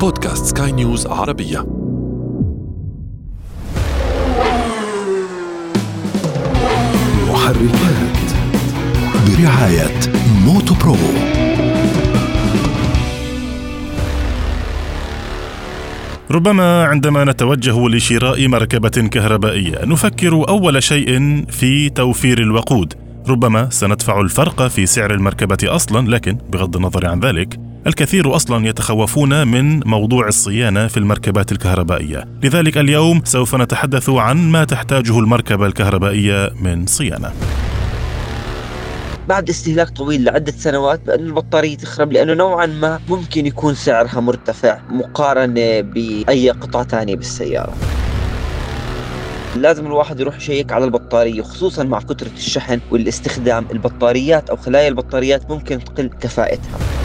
بودكاست سكاي نيوز عربية. محركات برعاية موتو برو. ربما عندما نتوجه لشراء مركبة كهربائية نفكر أول شيء في توفير الوقود. ربما سندفع الفرق في سعر المركبة أصلا لكن بغض النظر عن ذلك الكثير أصلا يتخوفون من موضوع الصيانة في المركبات الكهربائية، لذلك اليوم سوف نتحدث عن ما تحتاجه المركبة الكهربائية من صيانة. بعد استهلاك طويل لعدة سنوات بأن البطارية تخرب لأنه نوعا ما ممكن يكون سعرها مرتفع مقارنة بأي قطعة ثانية بالسيارة. لازم الواحد يروح يشيك على البطارية خصوصا مع كثرة الشحن والاستخدام البطاريات أو خلايا البطاريات ممكن تقل كفاءتها.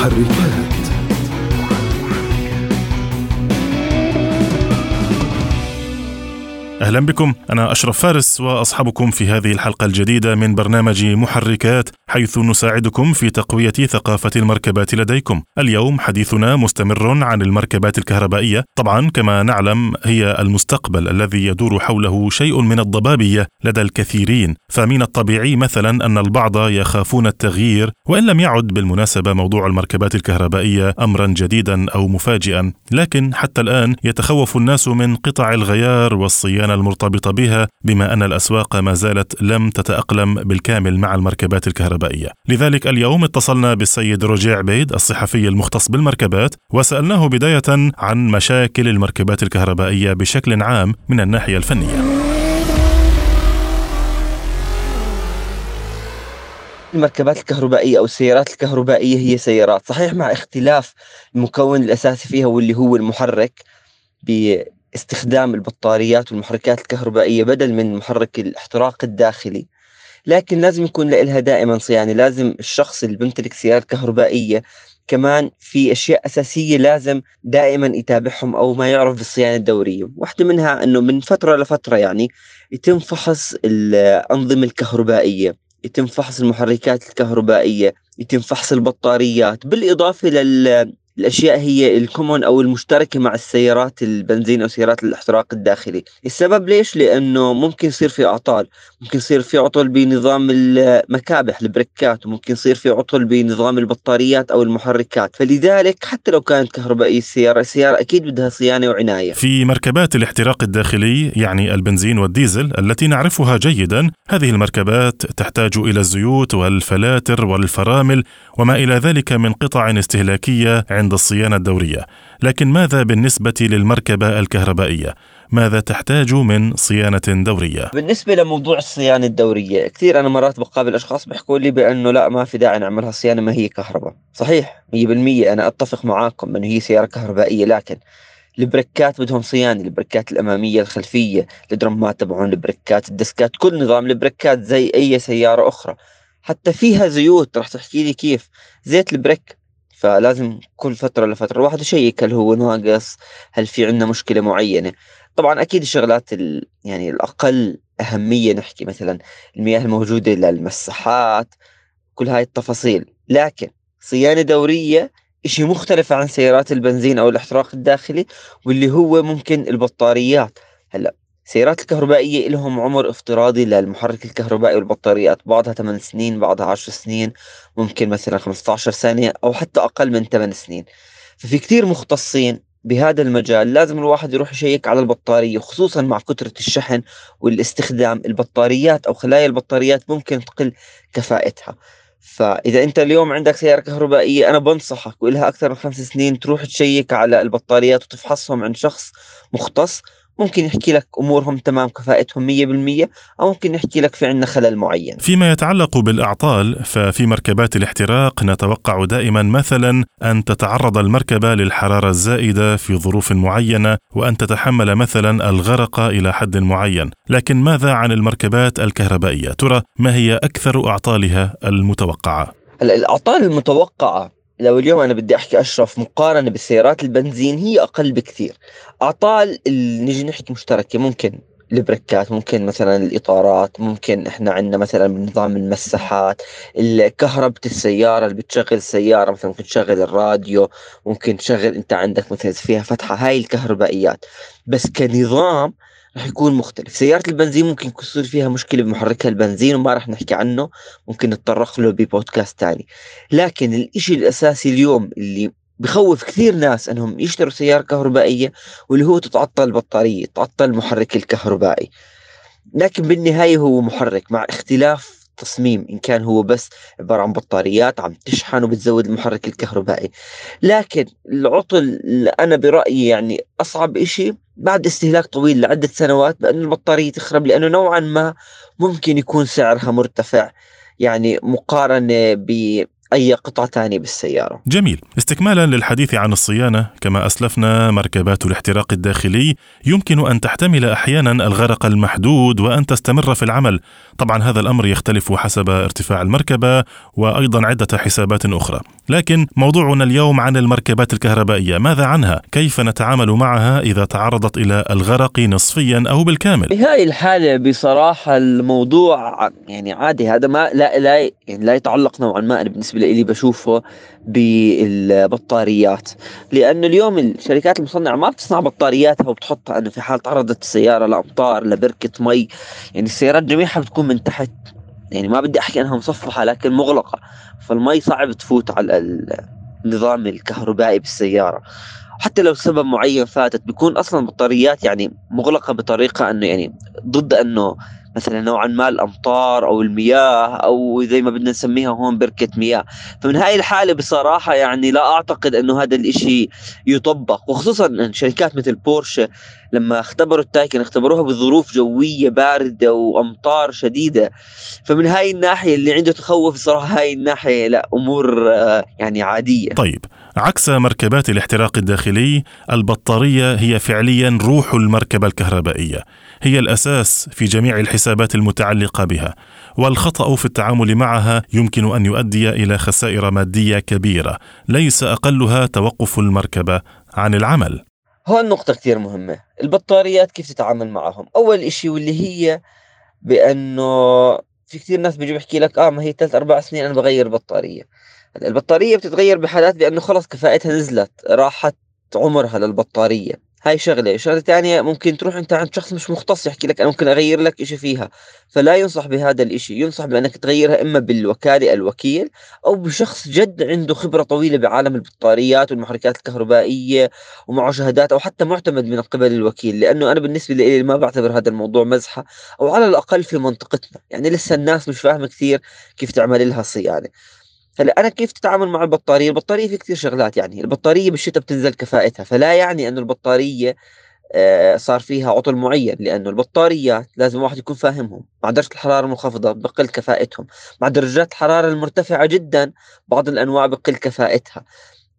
محركات أهلا بكم. أنا أشرف فارس واصحبكم في هذه الحلقة الجديدة من برنامج محركات حيث نساعدكم في تقوية ثقافة المركبات لديكم. اليوم حديثنا مستمر عن المركبات الكهربائية، طبعا كما نعلم هي المستقبل الذي يدور حوله شيء من الضبابية لدى الكثيرين، فمن الطبيعي مثلا أن البعض يخافون التغيير وإن لم يعد بالمناسبة موضوع المركبات الكهربائية امرا جديدا أو مفاجئا، لكن حتى الآن يتخوف الناس من قطع الغيار والصيانة المرتبطة بها بما أن الأسواق ما زالت لم تتأقلم بالكامل مع المركبات الكهربائية. لذلك اليوم اتصلنا بالسيد روجي عبيد الصحفي المختص بالمركبات وسألناه بداية عن مشاكل المركبات الكهربائية بشكل عام من الناحية الفنية. المركبات الكهربائية أو السيارات الكهربائية هي سيارات. صحيح مع اختلاف المكون الأساسي فيها واللي هو المحرك استخدام البطاريات والمحركات الكهربائية بدل من محرك الاحتراق الداخلي. لكن لازم يكون لها دائما صيانة. لازم الشخص اللي بيمتلك سيارة كهربائية كمان في أشياء أساسية لازم دائما يتابعهم أو ما يعرف بالصيانة الدورية. واحدة منها أنه من فترة لفترة يعني يتم فحص الأنظمة الكهربائية يتم فحص المحركات الكهربائية يتم فحص البطاريات بالإضافة لل الأشياء هي ال common أو المشتركة مع السيارات البنزين أو سيارات الأحتراق الداخلي. السبب ليش؟ لأنه ممكن يصير في أعطال. ممكن يصير في عطل بنظام المكابح البريكات وممكن يصير في عطل بنظام البطاريات أو المحركات. فلذلك حتى لو كانت كهربائية السيارة السيارة أكيد بدها صيانة وعناية. في مركبات الاحتراق الداخلي يعني البنزين والديزل التي نعرفها جيدا هذه المركبات تحتاج إلى الزيوت والفلاتر والفرامل وما إلى ذلك من قطع استهلاكية عند الصيانة الدورية. لكن ماذا بالنسبة للمركبة الكهربائية؟ ماذا تحتاج من صيانة دورية؟ بالنسبة لموضوع الصيانة الدورية كثير أنا مرات بقابل أشخاص بيحكوا لي بأنه لا ما في داعي نعملها صيانة ما هي كهرباء. صحيح 100% أنا أتفق معاكم أنه هي سيارة كهربائية لكن البريكات بدهم صيانة البريكات الأمامية الخلفية ال drumات تبعون البريكات ال discات كل نظام البريكات زي أي سيارة أخرى. حتى فيها زيوت رح تحكي لي كيف؟ زيت ال brake فلازم كل فترة لفترة الواحد يشيك هل هو ناقص هل في عندنا مشكلة معينة. طبعا أكيد الشغلات ال... يعني الأقل أهمية نحكي مثلا المياه الموجودة للمساحات كل هاي التفاصيل. لكن صيانة دورية إشي مختلف عن سيارات البنزين أو الإحتراق الداخلي واللي هو ممكن البطاريات. هلأ السيارات الكهربائية لهم عمر افتراضي للمحرك الكهربائي والبطاريات بعضها 8 سنين بعضها 10 سنين ممكن مثلا 15 سنة أو حتى أقل من 8 سنين. ففي كتير مختصين بهذا المجال لازم الواحد يروح يشيك على البطارية خصوصا مع كثرة الشحن والاستخدام البطاريات أو خلايا البطاريات ممكن تقل كفاءتها فإذا أنت اليوم عندك سيارة كهربائية أنا بنصحك وإلها أكثر من خمس سنين تروح تشيك على البطاريات وتفحصهم عند شخص مختص. ممكن يحكي لك أمورهم تمام كفاءتهم 100% أو ممكن يحكي لك في عندنا خلل معين. فيما يتعلق بالأعطال ففي مركبات الاحتراق نتوقع دائما مثلا أن تتعرض المركبة للحرارة الزائدة في ظروف معينة وأن تتحمل مثلا الغرق إلى حد معين، لكن ماذا عن المركبات الكهربائية؟ ترى ما هي أكثر أعطالها المتوقعة؟ الأعطال المتوقعة لو اليوم أنا بدي أحكي أشرف مقارنة بالسيارات البنزين هي أقل بكثير. أعطال نجي نحكي مشتركة ممكن. البريكات ممكن مثلا الإطارات ممكن إحنا عندنا مثلا نظام المساحات كهربة السيارة اللي بتشغل السيارة مثلا ممكن تشغل الراديو ممكن تشغل أنت عندك مثلا فيها فتحة هاي الكهربائيات. بس كنظام راح يكون مختلف. سيارة البنزين ممكن يصير فيها مشكلة بمحركها البنزين وما راح نحكي عنه ممكن نتطرق له ببودكاست تاني. لكن الإشي الأساسي اليوم اللي بخوف كثير ناس أنهم يشتروا سيارة كهربائية واللي هو تتعطل البطارية تعطل المحرك الكهربائي. لكن بالنهاية هو محرك مع اختلاف تصميم إن كان هو بس عبارة عن بطاريات عم تشحن وبتزود المحرك الكهربائي. لكن العطل اللي أنا برأيي يعني أصعب إشي بعد استهلاك طويل لعدة سنوات بأن البطارية تخرب لأنه نوعا ما ممكن يكون سعرها مرتفع. يعني مقارنة ب أي قطعة ثانية بالسيارة. جميل. استكمالا للحديث عن الصيانة كما أسلفنا مركبات الاحتراق الداخلي يمكن أن تحتمل أحيانا الغرق المحدود وأن تستمر في العمل. طبعا هذا الأمر يختلف حسب ارتفاع المركبة وأيضا عدة حسابات أخرى. لكن موضوعنا اليوم عن المركبات الكهربائية. ماذا عنها؟ كيف نتعامل معها إذا تعرضت إلى الغرق نصفيا أو بالكامل؟ بهاي الحالة بصراحة الموضوع يعني عادي. هذا ما لا لا يعني لا يتعلق نوعا ما بالنسبة اللي بشوفه بالبطاريات. لأنه اليوم الشركات المصنعة ما بتصنع بطارياتها وبتحطها إنه في حال تعرضت السياره لأمطار لبركة مي. يعني السيارات جميعها بتكون من تحت. يعني ما بدي أحكي إنها مصفحة لكن مغلقة. فالمي صعب تفوت على النظام الكهربائي بالسيارة. حتى لو سبب معين فاتت بيكون أصلا البطاريات يعني مغلقة بطريقة إنه يعني ضد إنه مثلا نوعا ما الأمطار أو المياه أو زي ما بدنا نسميها هون بركة مياه. فمن هاي الحالة بصراحة يعني لا أعتقد إنه هذا الإشي يطبق وخصوصا ان شركات مثل بورشة لما اختبروا التايكن اختبروها بظروف جوية باردة وأمطار شديدة. فمن هاي الناحية اللي عنده تخوف صراحة هاي الناحية لا أمور آه، يعني عادية. طيب عكس مركبات الاحتراق الداخلي البطارية هي فعليا روح المركبة الكهربائية. هي الأساس في جميع الحسابات المتعلقة بها والخطأ في التعامل معها يمكن أن يؤدي إلى خسائر مادية كبيرة. ليس أقلها توقف المركبة عن العمل. هون نقطة كثير مهمة. البطاريات كيف تتعامل معهم؟ أول إشي واللي هي بأنه في كثير ناس بيجي بيحكي لك آه ما هي ثلاث أربع سنين أنا بغير بطارية. البطارية بتتغير بحالات بأنه خلص كفاءتها نزلت راحت عمرها للبطارية. هاي شغلة. شغلة ثانية ممكن تروح أنت عند شخص مش مختص يحكي لك أنا ممكن أغير لك إشي فيها. فلا ينصح بهذا الإشي. ينصح بأنك تغيرها إما بالوكالة الوكيل أو بشخص جد عنده خبرة طويلة بعالم البطاريات والمحركات الكهربائية ومعه شهادات أو حتى معتمد من قبل الوكيل. لأنه أنا بالنسبة لي ما بعتبر هذا الموضوع مزحة أو على الأقل في منطقتنا. يعني لسه الناس مش فاهمة كثير كيف تعمل لها صيانة. هلا أنا كيف تتعامل مع البطارية؟ البطارية في كثير شغلات يعني. البطارية بالشتاء بتنزل كفاءتها فلا يعني إنه البطارية آه، صار فيها عطل معين لأنه البطاريات لازم الواحد يكون فاهمهم. مع درجة الحرارة المنخفضة بقل كفاءتهم مع درجات الحرارة المرتفعة جدا بعض الأنواع بقل كفاءتها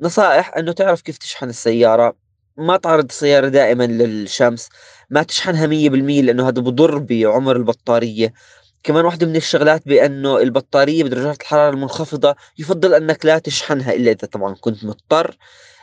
نصائح إنه تعرف كيف تشحن السيارة. ما تعرض السيارة دائما للشمس. ما تشحنها 100% لأنه هذا بضر بعمر البطارية. كمان واحدة من الشغلات بأنه البطارية بدرجات الحرارة المنخفضة يفضل أنك لا تشحنها إلا إذا طبعا كنت مضطر.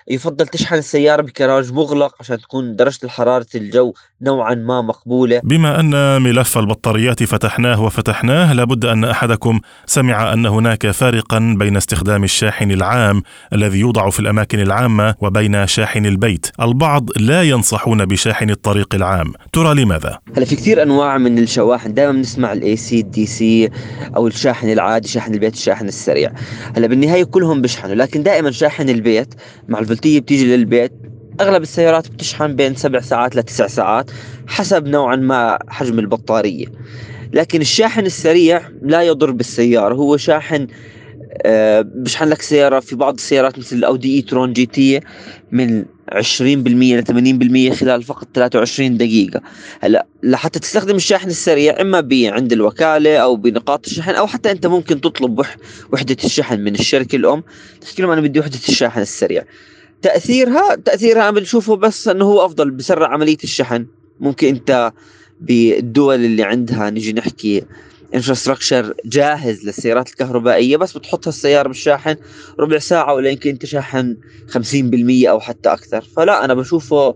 يفضل تشحن السيارة بكراج مغلق عشان تكون درجة حرارة الجو نوعا ما مقبولة. بما أن ملف البطاريات فتحناه وفتحناه لابد أن أحدكم سمع أن هناك فارقا بين استخدام الشاحن العام الذي يوضع في الأماكن العامة وبين شاحن البيت. البعض لا ينصحون بشاحن الطريق العام. ترى لماذا؟ هلا في كثير أنواع من الشواحن. دائما بنسمع الاي سي الدي سي أو الشاحن العادي شاحن البيت الشاحن السريع. هلا بالنهاية كلهم بيشحنوا لكن دائما شاحن البيت مع الفولتية بتيجي للبيت أغلب السيارات بتشحن بين سبع ساعات لتسع ساعات حسب نوعا ما حجم البطارية. لكن الشاحن السريع لا يضر بالسيارة هو شاحن آه، بشحن لك سيارة في بعض السيارات مثل الأودي إي ترون جي تي من 20% ل 80% خلال فقط 23 دقيقة. هلا لحتى تستخدم الشاحن السريع إما عند الوكالة أو بنقاط الشحن أو حتى أنت ممكن تطلب وحدة الشحن من الشركة الأم. تحكي لهم أنا بدي وحدة الشاحن السريع. تأثيرها تأثيرها بنشوفه بس إنه هو أفضل بسرع عملية الشحن. ممكن أنت بالدول اللي عندها نجي نحكي انفراستراكشر جاهز للسيارات الكهربائية بس بتحطها السيارة بالشاحن ربع ساعة ولا يمكن انت شاحن 50% أو حتى أكثر. فلا أنا بشوفه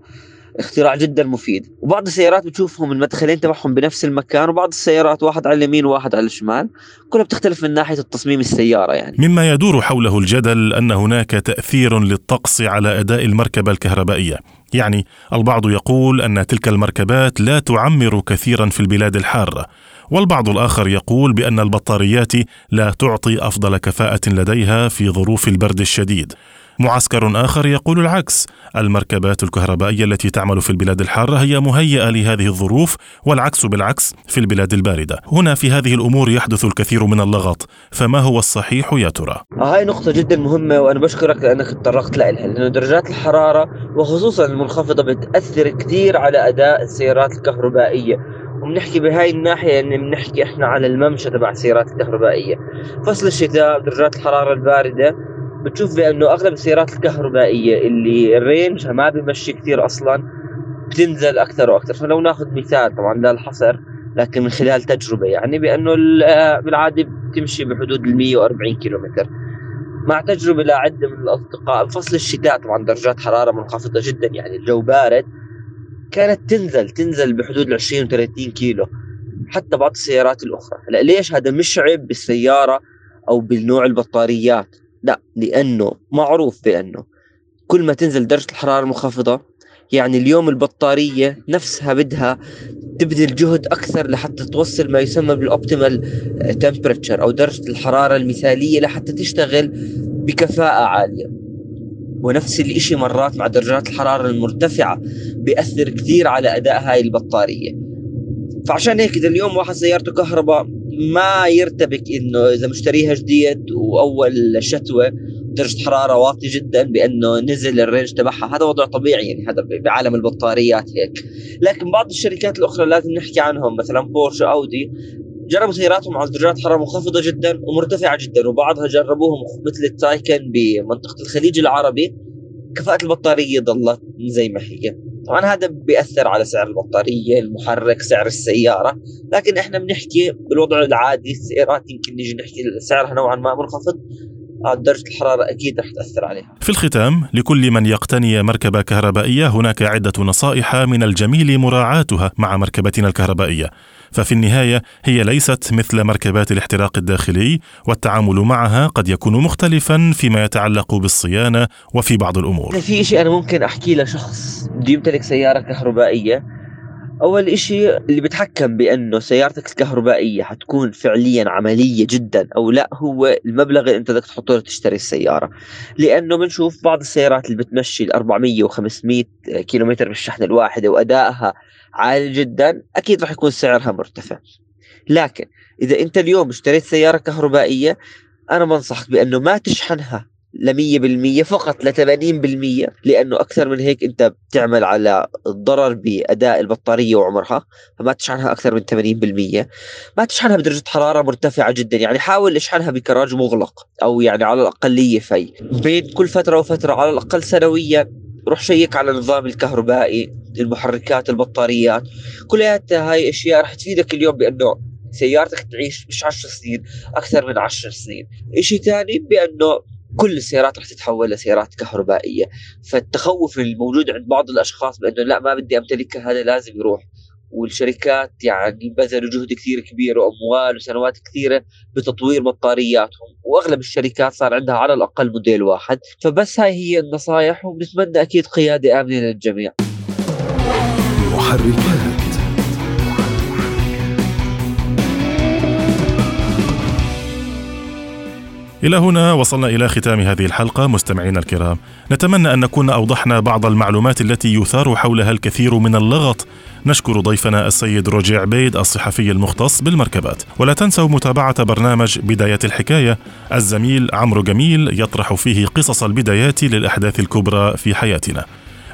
اختراع جدا مفيد. وبعض السيارات بتشوفهم المدخلين تبعهم بنفس المكان وبعض السيارات واحد على اليمين وواحد على الشمال. كلها بتختلف من ناحية التصميم السيارة يعني. مما يدور حوله الجدل أن هناك تأثير للطقس على أداء المركبة الكهربائية. يعني البعض يقول أن تلك المركبات لا تعمر كثيرا في البلاد الحارة. والبعض الآخر يقول بأن البطاريات لا تعطي أفضل كفاءة لديها في ظروف البرد الشديد. معسكر آخر يقول العكس. المركبات الكهربائية التي تعمل في البلاد الحارة هي مهيئة لهذه الظروف والعكس بالعكس في البلاد الباردة. هنا في هذه الأمور يحدث الكثير من اللغط. فما هو الصحيح يا ترى؟ هاي نقطة جدا مهمة وأنا بشكرك لأنك تطرقت لها لأنه درجات الحرارة وخصوصا المنخفضة بتأثر كثير على أداء السيارات الكهربائية. وبنحكي بهاي الناحية إن بنحكي إحنا على الممشى تبع السيارات الكهربائية. فصل الشتاء درجات الحرارة الباردة بتشوف بأنه أغلب السيارات الكهربائية اللي الرينج ما بيمشي كثير أصلا بتنزل أكثر وأكثر. فلو ناخذ مثال طبعا لا الحصر لكن من خلال تجربة يعني بأنه بالعادة بتمشي بحدود ال 140 كيلومتر. مع تجربة لعده من الأصدقاء بفصل الشتاء طبعا درجات حرارة منخفضة جدا يعني الجو بارد كانت تنزل تنزل بحدود ال 20 و 30 كيلو. حتى بعض السيارات الأخرى. هلا ليش هذا مش عيب بالسيارة أو بالنوع البطاريات؟ لا لأنه معروف بأنه كل ما تنزل درجة الحرارة المنخفضة يعني اليوم البطارية نفسها بدها تبذل جهد أكثر لحتى توصل ما يسمى بالاوبتيمال تمبرتشر أو درجة الحرارة المثالية لحتى تشتغل بكفاءة عالية. ونفس الشيء مرات مع درجات الحرارة المرتفعة بيأثر كثير على أداء هاي البطارية. فعشان هيك إذا اليوم واحد سيارته كهرباء ما يرتبك إنه إذا مشتريها جديد وأول شتوة درجة حرارة واطية جدا بأنه نزل ال range تبعها. هذا وضع طبيعي يعني هذا بعالم البطاريات هيك. لكن بعض الشركات الأخرى لازم نحكي عنهم مثلا بورش أودي جربوا سياراتهم على درجات حرارة منخفضة جدا ومرتفعة جدا وبعضها جربوهم مثل التايكن بمنطقة الخليج العربي. كفاءة البطارية ظلت زي ما هي. طبعا هذا بيأثر على سعر البطارية المحرك سعر السيارة. لكن إحنا بنحكي بالوضع العادي السيارات يمكن نيجي نحكي سعرها نوعا ما منخفض. آه، درجة الحرارة أكيد رح تأثر عليها في الختام لكل من يقتني مركبة كهربائية هناك عدة نصائح من الجميل مراعاتها مع مركبتنا الكهربائية ففي النهاية هي ليست مثل مركبات الاحتراق الداخلي والتعامل معها قد يكون مختلفا فيما يتعلق بالصيانة وفي بعض الأمور. في شيء أنا ممكن أحكي لشخص بده يمتلك سيارة كهربائية أول إشي اللي بتحكم بأنه سيارتك الكهربائية حتكون فعليا عملية جدا أو لا هو المبلغ اللي أنت بدك تحطه لتشتري السيارة. لأنه بنشوف بعض السيارات اللي بتمشي ال 400 و500 كيلومتر بالشحنه الواحده وادائها عالي جدا أكيد راح يكون سعرها مرتفع. لكن إذا أنت اليوم اشتريت سيارة كهربائية أنا بنصحك بأنه ما تشحنها ل 100% فقط ل 80% لأنه أكثر من هيك أنت بتعمل على الضرر بأداء البطارية وعمرها فما تشحنها أكثر من 80% ما تشحنها بدرجة حرارة مرتفعة جدا يعني حاول اشحنها بكراج مغلق أو يعني على الاقليه في بين كل فترة وفترة على الأقل سنويا روح شيك على النظام الكهربائي المحركات البطاريات. كلياتها هاي أشياء رح تفيدك اليوم بأنه سيارتك تعيش مش 10 سنين أكثر من 10 سنين. شيء ثاني بأنه كل السيارات رح تتحول لسيارات كهربائية. فالتخوف الموجود عند بعض الأشخاص بأنه لا ما بدي أمتلكها هذا لازم يروح. والشركات يعني بذلوا جهد كثير كبير وأموال وسنوات كثيرة بتطوير بطارياتهم وأغلب الشركات صار عندها على الأقل موديل واحد. فبس هاي هي النصائح وبنتمنى أكيد قيادة آمنة للجميع. محركات. إلى هنا وصلنا إلى ختام هذه الحلقة مستمعينا الكرام. نتمنى أن نكون أوضحنا بعض المعلومات التي يثار حولها الكثير من اللغط. نشكر ضيفنا السيد روجي عبيد الصحفي المختص بالمركبات. ولا تنسوا متابعة برنامج بداية الحكاية. الزميل عمرو جميل يطرح فيه قصص البدايات للأحداث الكبرى في حياتنا.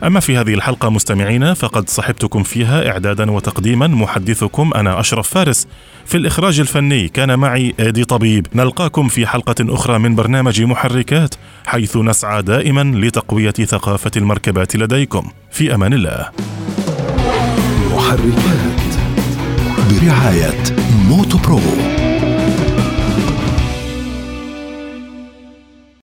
أما في هذه الحلقة مستمعينا فقد صحبتكم فيها إعدادا وتقديما محدثكم أنا أشرف فارس. في الإخراج الفني كان معي آدي طبيب. نلقاكم في حلقة أخرى من برنامج محركات حيث نسعى دائما لتقوية ثقافة المركبات لديكم. في أمان الله. محركات. برعاية موتو برو.